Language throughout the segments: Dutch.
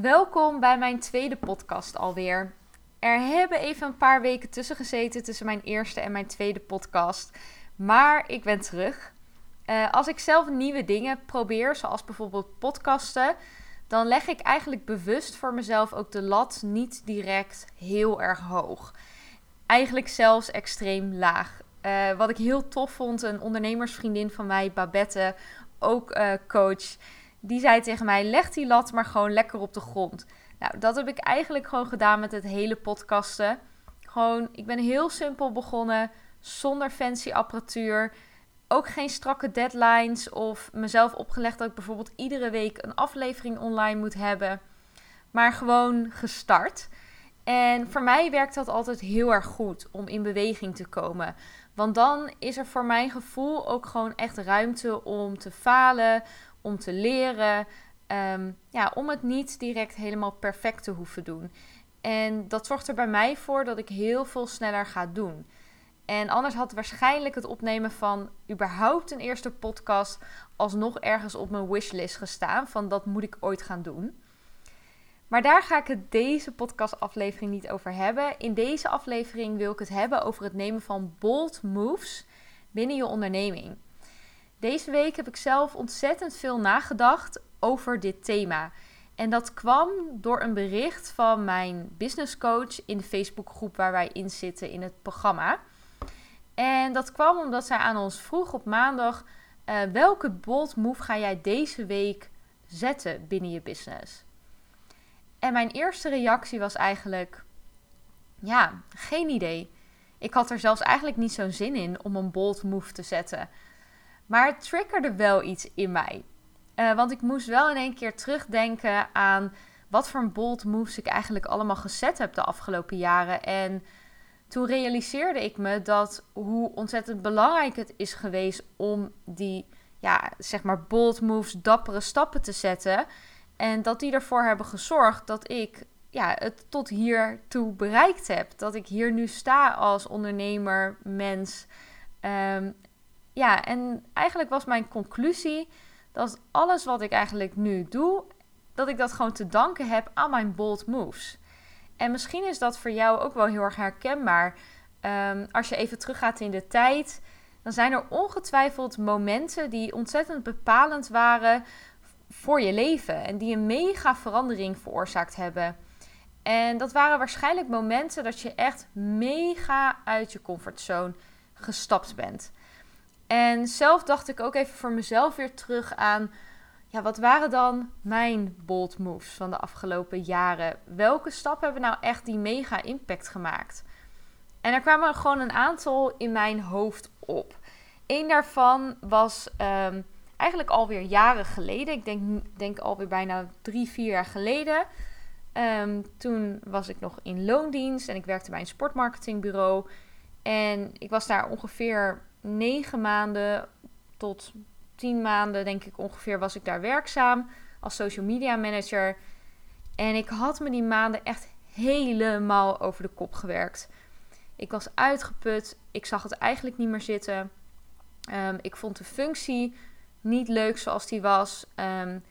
Welkom bij mijn tweede podcast alweer. Er hebben even een paar weken tussen gezeten tussen mijn eerste en mijn tweede podcast. Maar ik ben terug. Uh, als ik zelf nieuwe dingen probeer, zoals bijvoorbeeld podcasten, dan leg ik eigenlijk bewust voor mezelf ook de lat niet direct heel erg hoog. Eigenlijk zelfs extreem laag. Uh, wat ik heel tof vond, een ondernemersvriendin van mij, Babette, ook uh, coach die zei tegen mij: leg die lat maar gewoon lekker op de grond. Nou, dat heb ik eigenlijk gewoon gedaan met het hele podcasten. Gewoon, ik ben heel simpel begonnen, zonder fancy apparatuur. Ook geen strakke deadlines of mezelf opgelegd dat ik bijvoorbeeld iedere week een aflevering online moet hebben. Maar gewoon gestart. En voor mij werkt dat altijd heel erg goed om in beweging te komen. Want dan is er voor mijn gevoel ook gewoon echt ruimte om te falen, om te leren. Ehm, ja, om het niet direct helemaal perfect te hoeven doen. En dat zorgt er bij mij voor dat ik heel veel sneller ga doen. En anders had waarschijnlijk het opnemen van überhaupt een eerste podcast alsnog ergens op mijn wishlist gestaan. Van dat moet ik ooit gaan doen. Maar daar ga ik het deze podcastaflevering niet over hebben. In deze aflevering wil ik het hebben over het nemen van bold moves binnen je onderneming. Deze week heb ik zelf ontzettend veel nagedacht over dit thema. En dat kwam door een bericht van mijn business coach in de Facebookgroep waar wij in zitten in het programma. En dat kwam omdat zij aan ons vroeg op maandag: uh, welke bold move ga jij deze week zetten binnen je business? En mijn eerste reactie was eigenlijk: ja, geen idee. Ik had er zelfs eigenlijk niet zo'n zin in om een bold move te zetten. Maar het triggerde wel iets in mij. Uh, want ik moest wel in één keer terugdenken aan wat voor bold moves ik eigenlijk allemaal gezet heb de afgelopen jaren. En toen realiseerde ik me dat hoe ontzettend belangrijk het is geweest om die, ja, zeg maar, bold moves, dappere stappen te zetten. En dat die ervoor hebben gezorgd dat ik ja, het tot hier toe bereikt heb. Dat ik hier nu sta als ondernemer, mens. Um, ja, en eigenlijk was mijn conclusie dat alles wat ik eigenlijk nu doe, dat ik dat gewoon te danken heb aan mijn bold moves. En misschien is dat voor jou ook wel heel erg herkenbaar. Um, als je even teruggaat in de tijd, dan zijn er ongetwijfeld momenten die ontzettend bepalend waren voor je leven en die een mega verandering veroorzaakt hebben. En dat waren waarschijnlijk momenten dat je echt mega uit je comfortzone gestapt bent. En zelf dacht ik ook even voor mezelf weer terug aan. Ja, wat waren dan mijn bold moves van de afgelopen jaren? Welke stappen hebben nou echt die mega impact gemaakt? En er kwamen gewoon een aantal in mijn hoofd op. Eén daarvan was um, eigenlijk alweer jaren geleden. Ik denk, denk alweer bijna drie, vier jaar geleden. Um, toen was ik nog in loondienst en ik werkte bij een sportmarketingbureau. En ik was daar ongeveer negen maanden tot tien maanden, denk ik ongeveer, was ik daar werkzaam als social media manager. En ik had me die maanden echt helemaal over de kop gewerkt. Ik was uitgeput. Ik zag het eigenlijk niet meer zitten. Um, ik vond de functie niet leuk zoals die was. Um,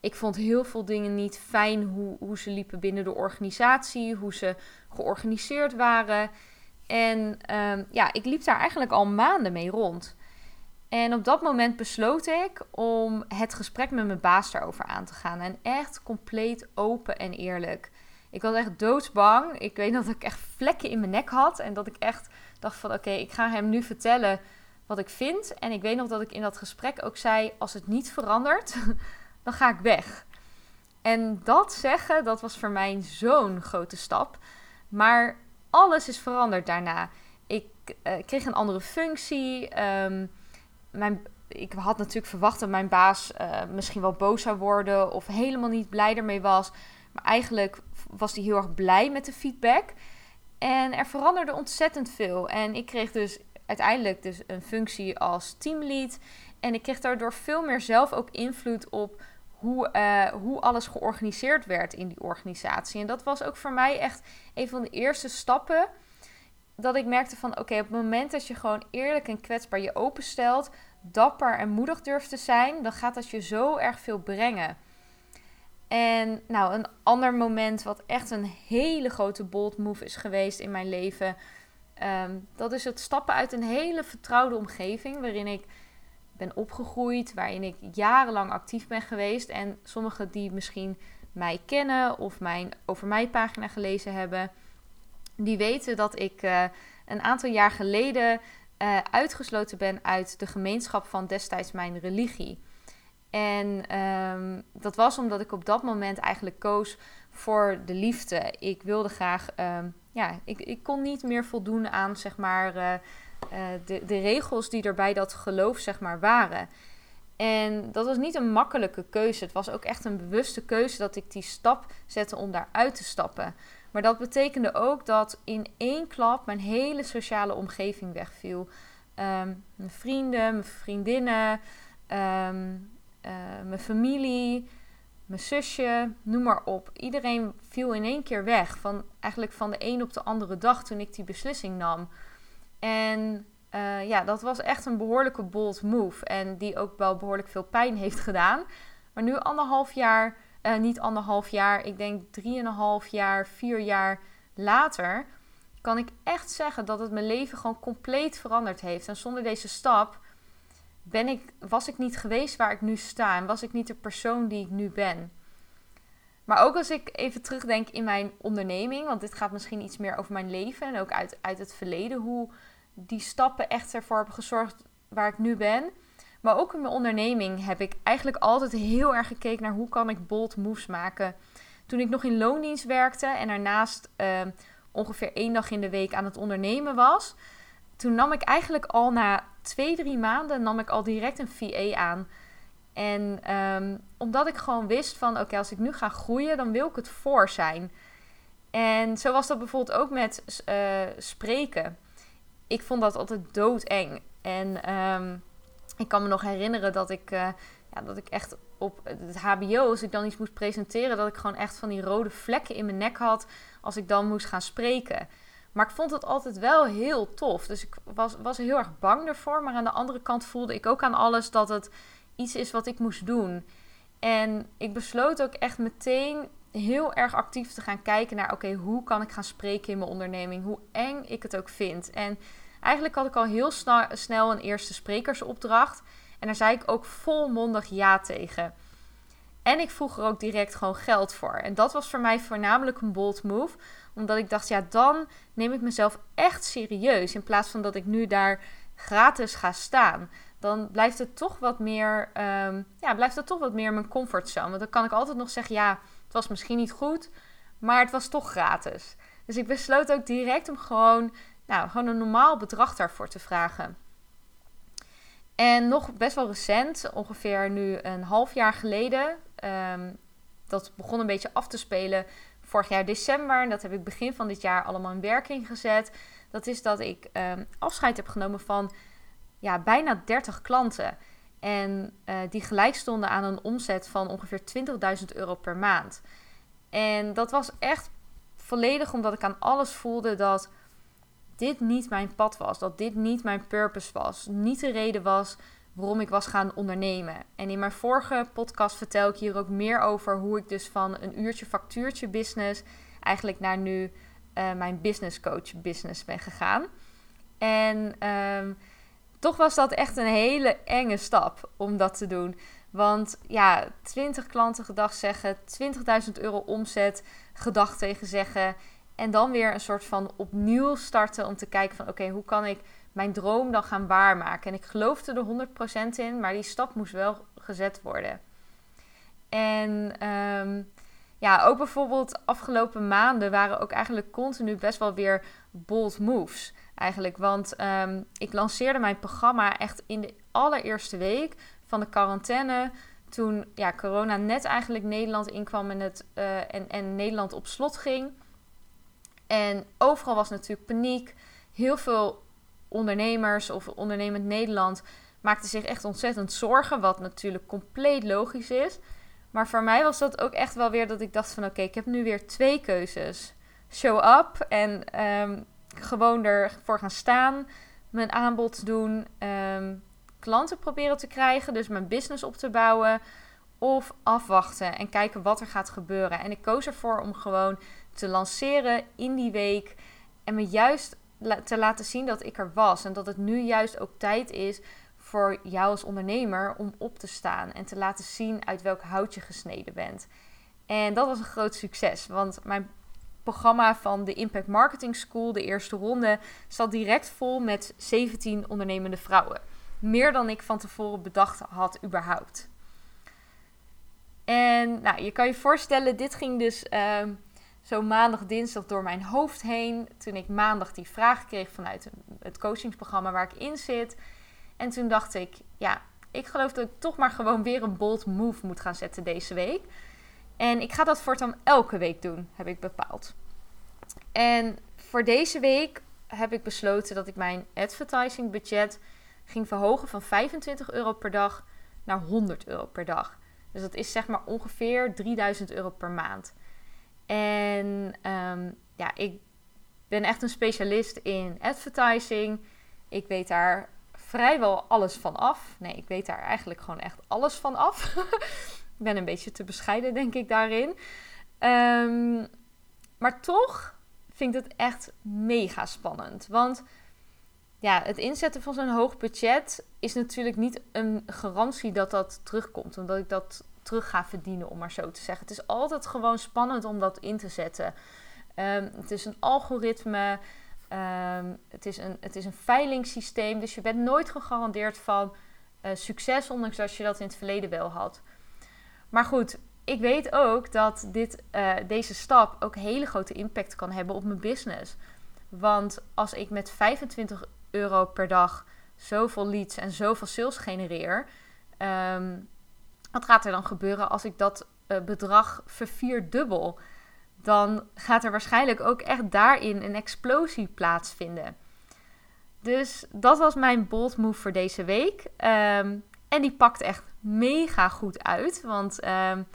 ik vond heel veel dingen niet fijn hoe, hoe ze liepen binnen de organisatie, hoe ze georganiseerd waren. En um, ja, ik liep daar eigenlijk al maanden mee rond. En op dat moment besloot ik om het gesprek met mijn baas daarover aan te gaan. En echt compleet open en eerlijk. Ik was echt doodsbang. Ik weet dat ik echt vlekken in mijn nek had. En dat ik echt dacht van oké, ik ga hem nu vertellen wat ik vind. En ik weet nog dat ik in dat gesprek ook zei: als het niet verandert, dan ga ik weg. En dat zeggen, dat was voor mij zo'n grote stap. Maar alles is veranderd daarna. Ik uh, kreeg een andere functie. Um, mijn, ik had natuurlijk verwacht dat mijn baas uh, misschien wel boos zou worden of helemaal niet blij ermee was. Maar eigenlijk was hij heel erg blij met de feedback. En er veranderde ontzettend veel. En ik kreeg dus uiteindelijk dus een functie als teamlead. En ik kreeg daardoor veel meer zelf ook invloed op hoe, uh, hoe alles georganiseerd werd in die organisatie. En dat was ook voor mij echt een van de eerste stappen. Dat ik merkte van oké, op het moment dat je gewoon eerlijk en kwetsbaar je openstelt, dapper en moedig durft te zijn, dan gaat dat je zo erg veel brengen. En nou, een ander moment wat echt een hele grote bold move is geweest in mijn leven. Ehm, dat is het stappen uit een hele vertrouwde omgeving waarin ik opgegroeid, waarin ik jarenlang actief ben geweest. En sommigen die misschien mij kennen of mijn over mij pagina gelezen hebben, die weten dat ik uh, een aantal jaar geleden uh, uitgesloten ben uit de gemeenschap van destijds mijn religie. En um, dat was omdat ik op dat moment eigenlijk koos voor de liefde. Ik wilde graag, um, ja, ik, ik kon niet meer voldoen aan, zeg maar, uh, de, de regels die er bij dat geloof, zeg maar, waren. En dat was niet een makkelijke keuze. Het was ook echt een bewuste keuze dat ik die stap zette om daaruit te stappen. Maar dat betekende ook dat in één klap mijn hele sociale omgeving wegviel. Um, mijn vrienden, mijn vriendinnen, um, uh, mijn familie, mijn zusje, noem maar op. Iedereen viel in één keer weg. Van, eigenlijk van de een op de andere dag toen ik die beslissing nam. En uh, ja, dat was echt een behoorlijke bold move. En die ook wel behoorlijk veel pijn heeft gedaan. Maar nu anderhalf jaar uh, niet anderhalf jaar, ik denk drieënhalf jaar, vier jaar later, kan ik echt zeggen dat het mijn leven gewoon compleet veranderd heeft. En zonder deze stap ben ik, was ik niet geweest waar ik nu sta en was ik niet de persoon die ik nu ben. Maar ook als ik even terugdenk in mijn onderneming, want dit gaat misschien iets meer over mijn leven en ook uit, uit het verleden, hoe die stappen echt ervoor hebben gezorgd waar ik nu ben maar ook in mijn onderneming heb ik eigenlijk altijd heel erg gekeken naar hoe kan ik bold moves maken. Toen ik nog in loondienst werkte en daarnaast ehm, ongeveer één dag in de week aan het ondernemen was, toen nam ik eigenlijk al na twee, drie maanden nam ik al direct een VA aan. En um, omdat ik gewoon wist van oké, als ik nu ga groeien, dan wil ik het voor zijn. En zo was dat bijvoorbeeld ook met uh, spreken. Ik vond dat altijd doodeng. En um, ik kan me nog herinneren dat ik, uh, ja, dat ik echt op het HBO, als ik dan iets moest presenteren, dat ik gewoon echt van die rode vlekken in mijn nek had als ik dan moest gaan spreken. Maar ik vond het altijd wel heel tof. Dus ik was, was heel erg bang ervoor. Maar aan de andere kant voelde ik ook aan alles dat het iets is wat ik moest doen. En ik besloot ook echt meteen heel erg actief te gaan kijken naar: oké, hoe kan ik gaan spreken in mijn onderneming? Hoe eng ik het ook vind. En Eigenlijk had ik al heel snel een eerste sprekersopdracht. En daar zei ik ook volmondig ja tegen. En ik vroeg er ook direct gewoon geld voor. En dat was voor mij voornamelijk een bold move. Omdat ik dacht, ja, dan neem ik mezelf echt serieus. In plaats van dat ik nu daar gratis ga staan. Dan blijft het toch wat meer, um, ja, blijft het toch wat meer mijn comfortzone. Want dan kan ik altijd nog zeggen, ja, was misschien niet goed, maar het was toch gratis. Dus ik besloot ook direct om gewoon nou, gewoon een normaal bedrag daarvoor te vragen. En nog best wel recent, ongeveer nu een half jaar geleden, um, dat begon een beetje af te spelen vorig jaar december. En dat heb ik begin van dit jaar allemaal in werking gezet. Dat is dat ik um, afscheid heb genomen van ja, bijna 30 klanten. En uh, die gelijk stonden aan een omzet van ongeveer 20.000 euro per maand. En dat was echt volledig omdat ik aan alles voelde dat dit niet mijn pad was. Dat dit niet mijn purpose was. Niet de reden was waarom ik was gaan ondernemen. En in mijn vorige podcast vertel ik hier ook meer over hoe ik dus van een uurtje factuurtje business eigenlijk naar nu uh, mijn business coach business ben gegaan. En ehm, toch was dat echt een hele enge stap om dat te doen. Want ja, 20 klanten gedag zeggen, 20.000 euro omzet gedag tegen zeggen. En dan weer een soort van opnieuw starten om te kijken van oké, hoe kan ik mijn droom dan gaan waarmaken? En ik geloofde er 100% in, maar die stap moest wel gezet worden. En ehm, ja, ook bijvoorbeeld afgelopen maanden waren ook eigenlijk continu best wel weer bold moves. Eigenlijk, want ehm, ik lanceerde mijn programma echt in de allereerste week van de quarantaine. Toen ja, corona net eigenlijk Nederland inkwam en, het, uh, en, Nederland op slot ging. En overal was natuurlijk paniek. Heel veel ondernemers of ondernemend Nederland maakten zich echt ontzettend zorgen, wat natuurlijk compleet logisch is. Maar voor mij was dat ook echt wel weer dat ik dacht van oké, ik heb nu weer twee keuzes. Show up en um, gewoon ervoor gaan staan, mijn aanbod doen, um, klanten proberen te krijgen, dus mijn business op te bouwen. of afwachten en kijken wat er gaat gebeuren. En ik koos ervoor om gewoon te lanceren in die week en me juist te laten zien dat ik er was. En dat het nu juist ook tijd is voor jou als ondernemer om op te staan en te laten zien uit welk hout je gesneden bent. En dat was een groot succes, want mijn programma van de Impact Marketing School, de eerste ronde, zat direct vol met 17 ondernemende vrouwen. Meer dan ik van tevoren bedacht had, überhaupt. En nou, je kan je voorstellen, dit ging dus uh, zo maandag, dinsdag door mijn hoofd heen. Toen ik maandag die vraag kreeg vanuit het coachingsprogramma waar ik in zit. En toen dacht ik, ja, ik geloof dat ik toch maar gewoon weer een bold move moet gaan zetten deze week. En ik ga dat voortaan elke week doen, heb ik bepaald. En voor deze week heb ik besloten dat ik mijn advertising budget ging verhogen van 25 euro per dag naar 100 euro per dag. Dus dat is zeg maar ongeveer 3000 euro per maand. En ehm, ja, ik ben echt een specialist in advertising. Ik weet daar vrijwel alles van af. Nee, ik weet daar eigenlijk gewoon echt alles van af. ik ben een beetje te bescheiden, denk ik, daarin. Ehm, maar toch vind ik het echt mega spannend. Want ja, het inzetten van zo'n hoog budget is natuurlijk niet een garantie dat dat terugkomt. Omdat ik dat terug ga verdienen, om maar zo te zeggen. Het is altijd gewoon spannend om dat in te zetten. Ehm, het is een algoritme. Um, het, is een, het is een veilingssysteem. Dus je bent nooit gegarandeerd van uh, succes, ondanks dat je dat in het verleden wel had. Maar goed, ik weet ook dat dit, uh, deze stap ook hele grote impact kan hebben op mijn business. Want als ik met 25 euro per dag zoveel leads en zoveel sales genereer, um, wat gaat er dan gebeuren als ik dat uh, bedrag vervierdubbel? Dan gaat er waarschijnlijk ook echt daarin een explosie plaatsvinden. Dus dat was mijn bold move voor deze week. Um, en die pakt echt mega goed uit. Want um,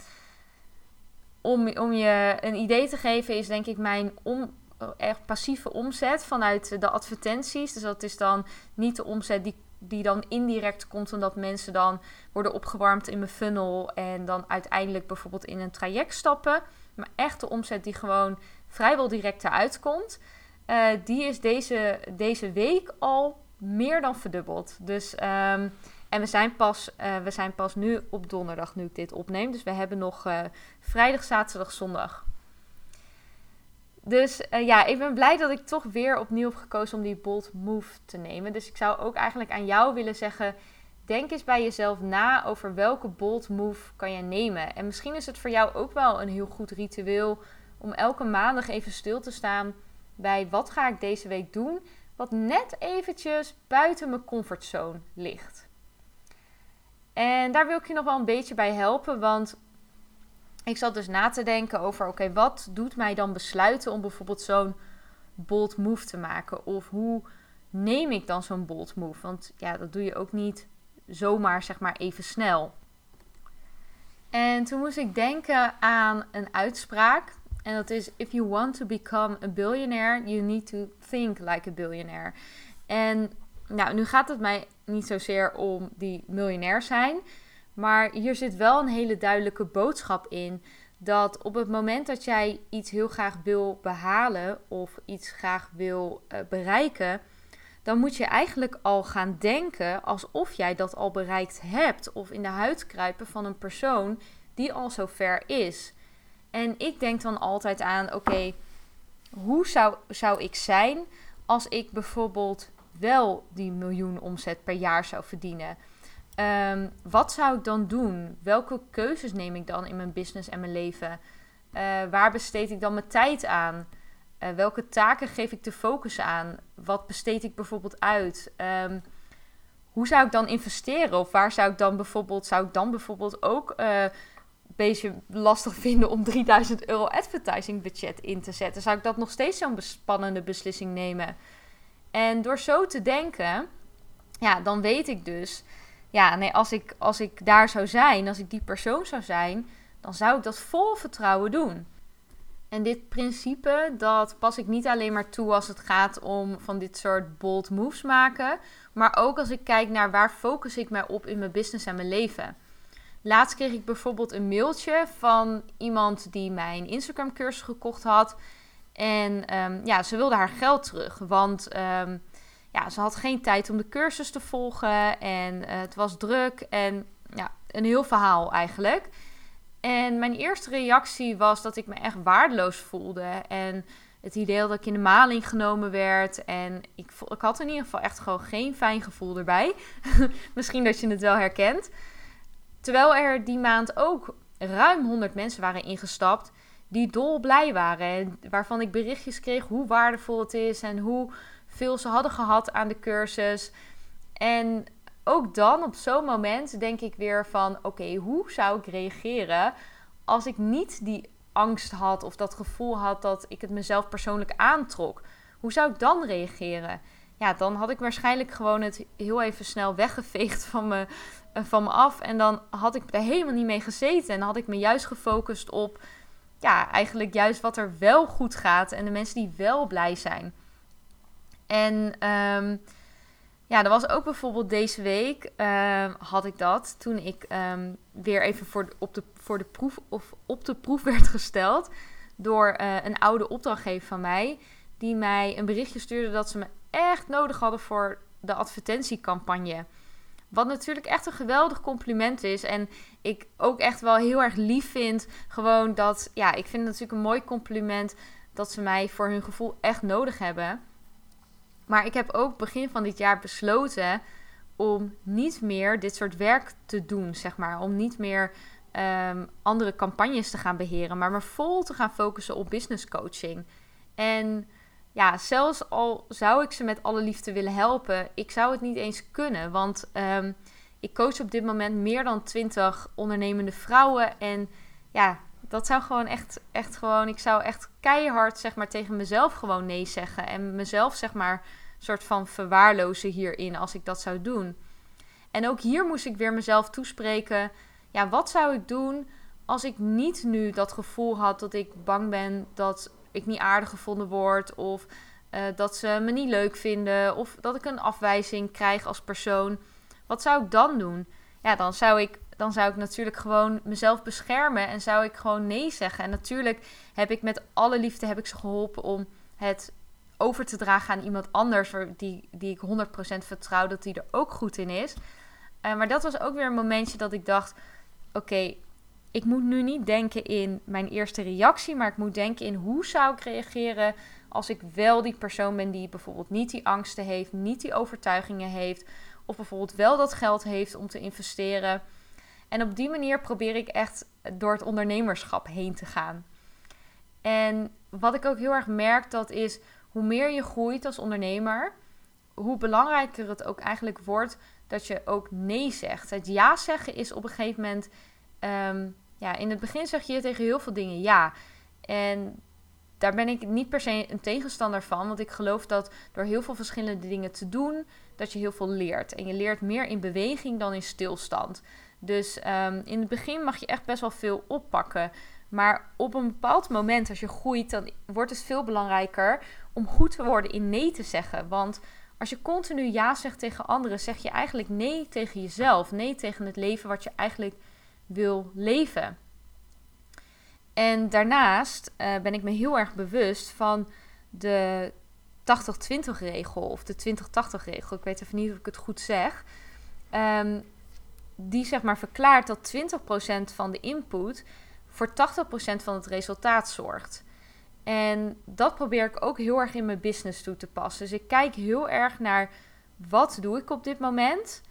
om, om je een idee te geven, is denk ik mijn om, echt passieve omzet vanuit de advertenties. Dus dat is dan niet de omzet die, die dan indirect komt, omdat mensen dan worden opgewarmd in mijn funnel en dan uiteindelijk bijvoorbeeld in een traject stappen. Maar echt de omzet die gewoon vrijwel direct eruit komt, uh, die is deze, deze week al meer dan verdubbeld. Dus um, en we zijn, pas, uh, we zijn pas nu op donderdag, nu ik dit opneem. Dus we hebben nog uh, vrijdag, zaterdag, zondag. Dus uh, ja, ik ben blij dat ik toch weer opnieuw heb gekozen om die bold move te nemen. Dus ik zou ook eigenlijk aan jou willen zeggen: denk eens bij jezelf na over welke bold move kan je nemen. En misschien is het voor jou ook wel een heel goed ritueel om elke maandag even stil te staan bij wat ga ik deze week doen, wat net eventjes buiten mijn comfortzone ligt. En daar wil ik je nog wel een beetje bij helpen, want ik zat dus na te denken over: oké, wat doet mij dan besluiten om bijvoorbeeld zo'n bold move te maken? Of hoe neem ik dan zo'n bold move? Want ja, dat doe je ook niet zomaar, zeg maar, even snel. En toen moest ik denken aan een uitspraak. En dat is: If you want to become a billionaire, you need to think like a billionaire. En nou, nu gaat het mij niet zozeer om die miljonair zijn. Maar hier zit wel een hele duidelijke boodschap in. Dat op het moment dat jij iets heel graag wil behalen of iets graag wil uh, bereiken, dan moet je eigenlijk al gaan denken alsof jij dat al bereikt hebt. Of in de huid kruipen van een persoon die al zo ver is. En ik denk dan altijd aan: oké, hoe zou, zou ik zijn als ik bijvoorbeeld wel die miljoen omzet per jaar zou verdienen. Um, wat zou ik dan doen? Welke keuzes neem ik dan in mijn business en mijn leven? Uh, waar besteed ik dan mijn tijd aan? Uh, welke taken geef ik de focus aan? Wat besteed ik bijvoorbeeld uit? Um, hoe zou ik dan investeren? Of waar zou ik dan bijvoorbeeld, zou ik dan bijvoorbeeld ook uh, een beetje lastig vinden om 3000 euro advertising budget in te zetten? Zou ik dat nog steeds zo'n spannende beslissing nemen? En door zo te denken, ja, dan weet ik dus, ja, nee, als ik, als ik daar zou zijn, als ik die persoon zou zijn, dan zou ik dat vol vertrouwen doen. En dit principe, dat pas ik niet alleen maar toe als het gaat om van dit soort bold moves maken, maar ook als ik kijk naar waar focus ik mij op in mijn business en mijn leven. Laatst kreeg ik bijvoorbeeld een mailtje van iemand die mijn Instagram cursus gekocht had. En ehm, ja, ze wilde haar geld terug. Want ehm, ja, ze had geen tijd om de cursus te volgen. En eh, het was druk. En ja, een heel verhaal eigenlijk. En mijn eerste reactie was dat ik me echt waardeloos voelde. En het idee dat ik in de maling genomen werd. En ik, ik had in ieder geval echt gewoon geen fijn gevoel erbij. Misschien dat je het wel herkent. Terwijl er die maand ook ruim 100 mensen waren ingestapt die dolblij waren. En waarvan ik berichtjes kreeg hoe waardevol het is en hoe veel ze hadden gehad aan de cursus. En ook dan, op zo'n moment, denk ik weer van: oké, hoe zou ik reageren als ik niet die angst had of dat gevoel had dat ik het mezelf persoonlijk aantrok? Hoe zou ik dan reageren? Ja, dan had ik waarschijnlijk gewoon het heel even snel weggeveegd van me, eh, van me af. En dan had ik er helemaal niet mee gezeten. En had ik me juist gefocust op, ja, eigenlijk juist wat er wel goed gaat. En de mensen die wel blij zijn. En ehm, ja, er was ook bijvoorbeeld deze week ehm, had ik dat toen ik ehm, weer even voor op, de, voor de proef of op de proef werd gesteld door eh, een oude opdrachtgever van mij. Die mij een berichtje stuurde dat ze me echt nodig hadden voor de advertentiecampagne. Wat natuurlijk echt een geweldig compliment is. En ik ook echt wel heel erg lief vind. Gewoon dat, ja, ik vind het natuurlijk een mooi compliment dat ze mij voor hun gevoel echt nodig hebben. Maar ik heb ook begin van dit jaar besloten om niet meer dit soort werk te doen, zeg maar. Om niet meer um, andere campagnes te gaan beheren, maar me vol te gaan focussen op business coaching. En ja, zelfs al zou ik ze met alle liefde willen helpen, ik zou het niet eens kunnen. Want um, ik coach op dit moment meer dan 20 ondernemende vrouwen. En ja, dat zou gewoon echt, echt gewoon, ik zou echt keihard zeg maar tegen mezelf gewoon nee zeggen. En mezelf zeg maar soort van verwaarlozen hierin als ik dat zou doen. En ook hier moest ik weer mezelf toespreken. Ja, wat zou ik doen als ik niet nu dat gevoel had dat ik bang ben dat ik niet aardig gevonden word of uh, dat ze me niet leuk vinden of dat ik een afwijzing krijg als persoon. Wat zou ik dan doen? Ja, dan zou ik, dan zou ik natuurlijk gewoon mezelf beschermen en zou ik gewoon nee zeggen. En natuurlijk heb ik met alle liefde heb ik ze geholpen om het over te dragen aan iemand anders die, die ik 100% vertrouw dat die er ook goed in is. Uh, maar dat was ook weer een momentje dat ik dacht: oké, ik moet nu niet denken in mijn eerste reactie, maar ik moet denken in hoe zou ik reageren als ik wel die persoon ben die bijvoorbeeld niet die angsten heeft, niet die overtuigingen heeft, of bijvoorbeeld wel dat geld heeft om te investeren. En op die manier probeer ik echt door het ondernemerschap heen te gaan. En wat ik ook heel erg merk, dat is hoe meer je groeit als ondernemer, hoe belangrijker het ook eigenlijk wordt dat je ook nee zegt. Het ja zeggen is op een gegeven moment Ehm, ja, in het begin zeg je tegen heel veel dingen ja. En daar ben ik niet per se een tegenstander van. Want ik geloof dat door heel veel verschillende dingen te doen, dat je heel veel leert. En je leert meer in beweging dan in stilstand. Dus ehm, in het begin mag je echt best wel veel oppakken. Maar op een bepaald moment, als je groeit, dan wordt het veel belangrijker om goed te worden in nee te zeggen. Want als je continu ja zegt tegen anderen, zeg je eigenlijk nee tegen jezelf. Nee tegen het leven wat je eigenlijk wil leven. En daarnaast uh, ben ik me heel erg bewust van de 80-20 regel of de 20-80 regel. Ik weet even niet of ik het goed zeg. Um, die zeg maar verklaart dat 20% van de input voor 80% van het resultaat zorgt. En dat probeer ik ook heel erg in mijn business toe te passen. Dus ik kijk heel erg naar wat doe ik op dit moment.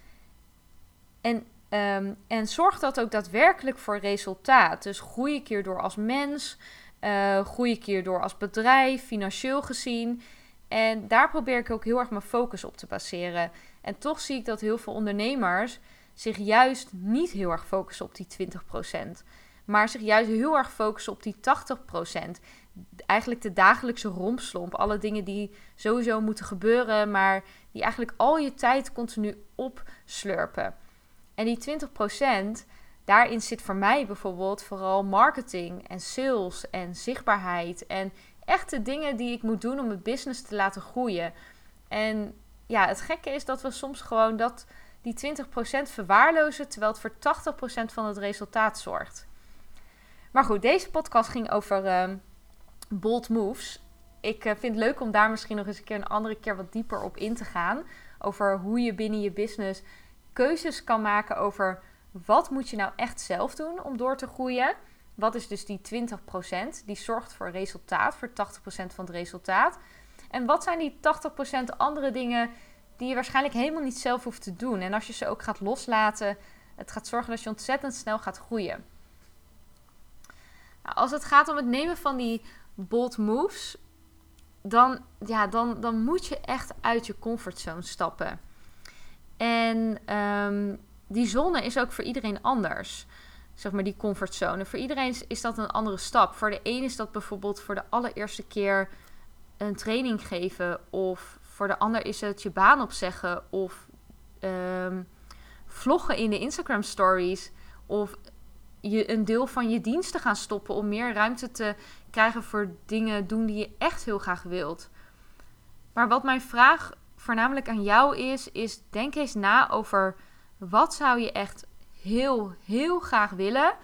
En Um, en zorgt dat ook daadwerkelijk voor resultaat. Dus groei ik hierdoor als mens, uh, groei ik hierdoor als bedrijf, financieel gezien. En daar probeer ik ook heel erg mijn focus op te baseren. En toch zie ik dat heel veel ondernemers zich juist niet heel erg focussen op die 20%. Maar zich juist heel erg focussen op die 80%. Eigenlijk de dagelijkse rompslomp. Alle dingen die sowieso moeten gebeuren, maar die eigenlijk al je tijd continu opslurpen. En die 20%, daarin zit voor mij bijvoorbeeld vooral marketing en sales en zichtbaarheid. En echte dingen die ik moet doen om het business te laten groeien. En ja, het gekke is dat we soms gewoon dat, die 20% verwaarlozen terwijl het voor 80% van het resultaat zorgt. Maar goed, deze podcast ging over uh, bold moves. Ik uh, vind het leuk om daar misschien nog eens een keer een andere keer wat dieper op in te gaan. Over hoe je binnen je business keuzes kan maken over wat moet je nou echt zelf doen om door te groeien. Wat is dus die 20%? Die zorgt voor resultaat, voor 80% van het resultaat. En wat zijn die 80% andere dingen die je waarschijnlijk helemaal niet zelf hoeft te doen? En als je ze ook gaat loslaten, het gaat zorgen dat je ontzettend snel gaat groeien. Nou, als het gaat om het nemen van die bold moves, dan, ja, dan, dan moet je echt uit je comfortzone stappen. En um, die zone is ook voor iedereen anders. Zeg maar die comfortzone. Voor iedereen is dat een andere stap. Voor de een is dat bijvoorbeeld voor de allereerste keer een training geven. Of voor de ander is het je baan opzeggen. Of um, vloggen in de Instagram stories. Of je een deel van je diensten gaan stoppen om meer ruimte te krijgen voor dingen doen die je echt heel graag wilt. Maar wat mijn vraag voornamelijk aan jou is, is denk eens na over wat zou je echt heel, heel graag willen,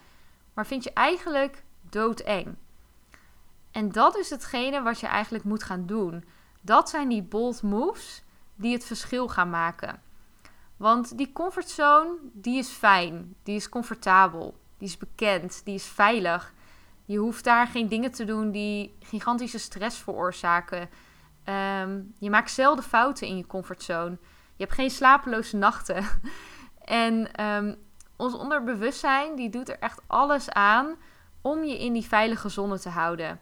maar vind je eigenlijk doodeng. En dat is hetgene wat je eigenlijk moet gaan doen. Dat zijn die bold moves die het verschil gaan maken. Want die comfortzone, die is fijn, die is comfortabel, die is bekend, die is veilig. Je hoeft daar geen dingen te doen die gigantische stress veroorzaken. Ehm, je maakt zelden fouten in je comfortzone. Je hebt geen slapeloze nachten. en um, ons onderbewustzijn die doet er echt alles aan om je in die veilige zone te houden.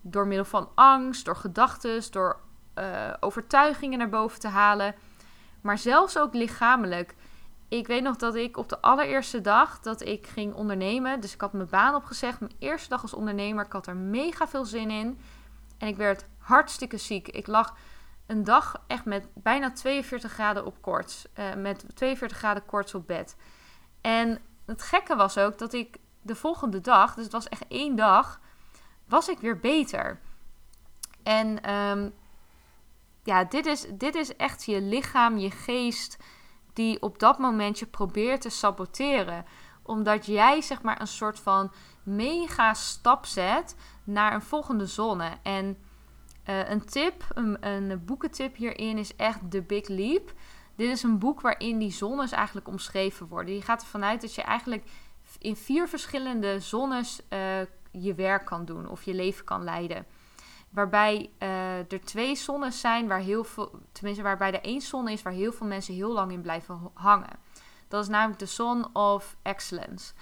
Door middel van angst, door gedachten, door uh, overtuigingen naar boven te halen. Maar zelfs ook lichamelijk. Ik weet nog dat ik op de allereerste dag dat ik ging ondernemen, dus ik had mijn baan opgezegd, mijn eerste dag als ondernemer, ik had er mega veel zin in. En ik werd hartstikke ziek. Ik lag een dag echt met bijna 42 graden op koorts. Uh, met 42 graden koorts op bed. En het gekke was ook dat ik de volgende dag, dus het was echt één dag, was ik weer beter. En um, ja, dit is, dit is echt je lichaam, je geest, die op dat moment je probeert te saboteren. Omdat jij zeg maar een soort van mega stap zet naar een volgende zone. En uh, een tip, een, een boekentip hierin is echt The Big Leap. Dit is een boek waarin die zones eigenlijk omschreven worden. Je gaat ervan uit dat je eigenlijk in vier verschillende zones uh, je werk kan doen of je leven kan leiden. Waarbij uh, er twee zones zijn waar heel veel, tenminste waarbij er één zone is waar heel veel mensen heel lang in blijven hangen. Dat is namelijk de Zone of Excellence.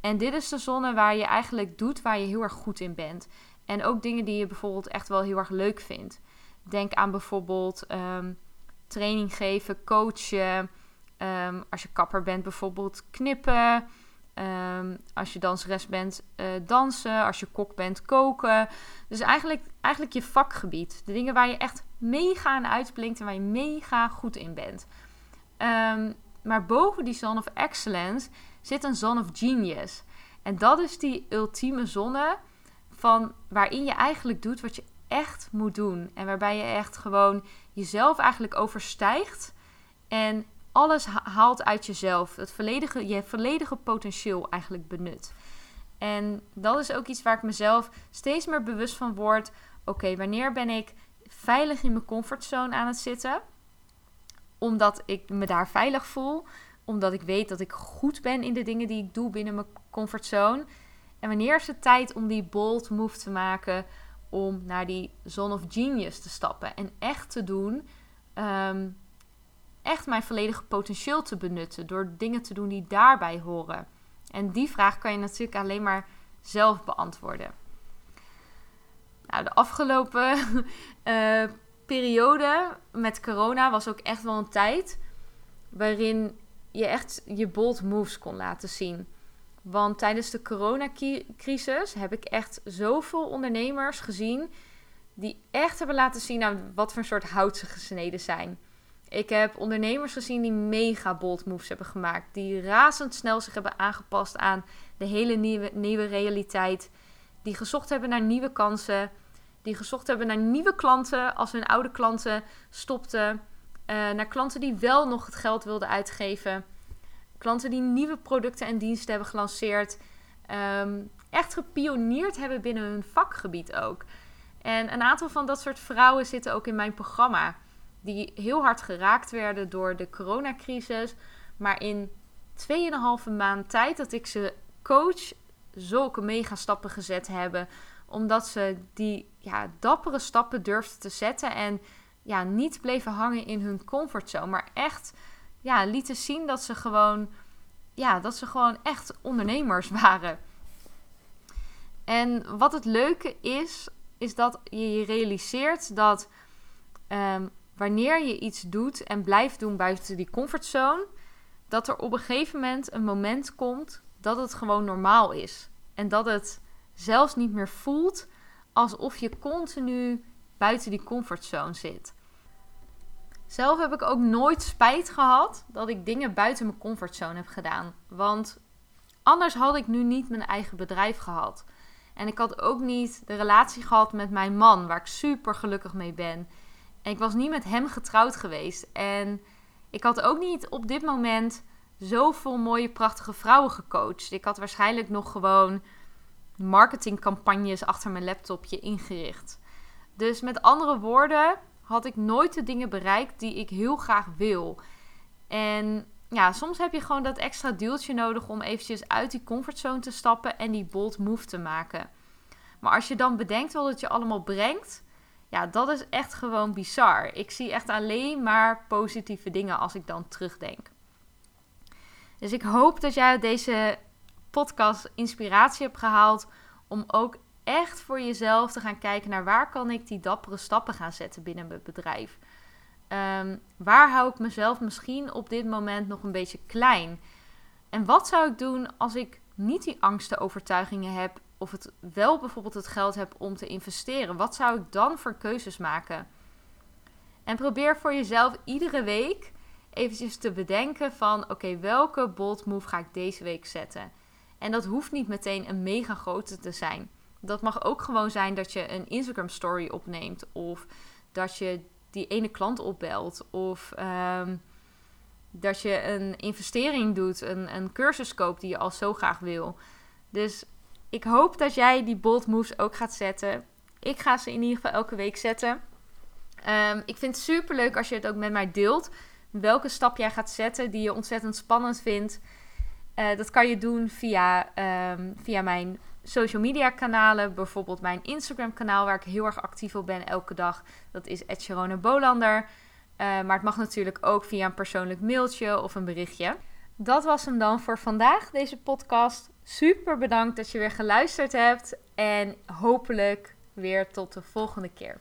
En dit is de zone waar je eigenlijk doet waar je heel erg goed in bent. En ook dingen die je bijvoorbeeld echt wel heel erg leuk vindt. Denk aan bijvoorbeeld um, training geven, coachen. Um, als je kapper bent, bijvoorbeeld knippen. Um, als je danseres bent, uh, dansen. Als je kok bent, koken. Dus eigenlijk, eigenlijk je vakgebied. De dingen waar je echt mega aan uitblinkt en waar je mega goed in bent. Um, maar boven die zone of excellence zit een zone of genius. En dat is die ultieme zonne van waarin je eigenlijk doet wat je echt moet doen. En waarbij je echt gewoon jezelf eigenlijk overstijgt. En alles haalt uit jezelf. Het volledige, je volledige potentieel eigenlijk benut. En dat is ook iets waar ik mezelf steeds meer bewust van word. Oké, wanneer ben ik veilig in mijn comfortzone aan het zitten? Omdat ik me daar veilig voel. Omdat ik weet dat ik goed ben in de dingen die ik doe binnen mijn comfortzone. En wanneer is het tijd om die bold move te maken? Om naar die zone of genius te stappen. En echt te doen. Um, echt mijn volledige potentieel te benutten. Door dingen te doen die daarbij horen. En die vraag kan je natuurlijk alleen maar zelf beantwoorden. Nou, de afgelopen uh, periode met corona was ook echt wel een tijd waarin je echt je bold moves kon laten zien. Want tijdens de coronacrisis heb ik echt zoveel ondernemers gezien die echt hebben laten zien nou, wat voor een soort hout ze gesneden zijn. Ik heb ondernemers gezien die mega bold moves hebben gemaakt. Die razendsnel zich hebben aangepast aan de hele nieuwe, nieuwe realiteit. Die gezocht hebben naar nieuwe kansen. Die gezocht hebben naar nieuwe klanten als hun oude klanten stopten. naar klanten die wel nog het geld wilden uitgeven. Klanten die nieuwe producten en diensten hebben gelanceerd. Ehm, echt gepioneerd hebben binnen hun vakgebied ook. En een aantal van dat soort vrouwen zitten ook in mijn programma. Die heel hard geraakt werden door de coronacrisis. Maar in 2,5 maand tijd dat ik ze coach, zulke mega stappen gezet hebben. Omdat ze die ja, dappere stappen durfden te zetten. En ja, niet bleven hangen in hun comfortzone. Maar echt ja, lieten zien dat ze gewoon, ja, dat ze gewoon echt ondernemers waren. En wat het leuke is, is dat je je realiseert dat um, wanneer je iets doet en blijft doen buiten die comfortzone, dat er op een gegeven moment een moment komt dat het gewoon normaal is. En dat het zelfs niet meer voelt alsof je continu buiten die comfortzone zit. Zelf heb ik ook nooit spijt gehad dat ik dingen buiten mijn comfortzone heb gedaan. Want anders had ik nu niet mijn eigen bedrijf gehad. En ik had ook niet de relatie gehad met mijn man, waar ik super gelukkig mee ben. En ik was niet met hem getrouwd geweest. En ik had ook niet op dit moment zoveel mooie, prachtige vrouwen gecoacht. Ik had waarschijnlijk nog gewoon marketingcampagnes achter mijn laptopje ingericht. Dus met andere woorden, had ik nooit de dingen bereikt die ik heel graag wil. En ja, soms heb je gewoon dat extra duwtje nodig om eventjes uit die comfortzone te stappen en die bold move te maken. Maar als je dan bedenkt wat je allemaal brengt, ja, dat is echt gewoon bizar. Ik zie echt alleen maar positieve dingen als ik dan terugdenk. Dus ik hoop dat jij uit deze podcast inspiratie hebt gehaald om ook echt voor jezelf te gaan kijken naar waar kan ik die dappere stappen gaan zetten binnen mijn bedrijf. Um, waar hou ik mezelf misschien op dit moment nog een beetje klein? En wat zou ik doen als ik niet die angsten, overtuigingen heb, of het wel bijvoorbeeld het geld heb om te investeren? Wat zou ik dan voor keuzes maken? En probeer voor jezelf iedere week eventjes te bedenken van oké, welke bold move ga ik deze week zetten? En dat hoeft niet meteen een mega grote te zijn. Dat mag ook gewoon zijn dat je een Instagram story opneemt of dat je die ene klant opbelt of um, dat je een investering doet, een, een cursus koopt die je al zo graag wil. Dus ik hoop dat jij die bold moves ook gaat zetten. Ik ga ze in ieder geval elke week zetten. Um, ik vind het super leuk als je het ook met mij deelt welke stap jij gaat zetten die je ontzettend spannend vindt. Uh, dat kan je doen via, um, via mijn social media kanalen. Bijvoorbeeld mijn Instagram kanaal waar ik heel erg actief op ben elke dag. Dat is Sharon Bolander. Uh, maar het mag natuurlijk ook via een persoonlijk mailtje of een berichtje. Dat was hem dan voor vandaag, deze podcast. Super bedankt dat je weer geluisterd hebt. En hopelijk weer tot de volgende keer.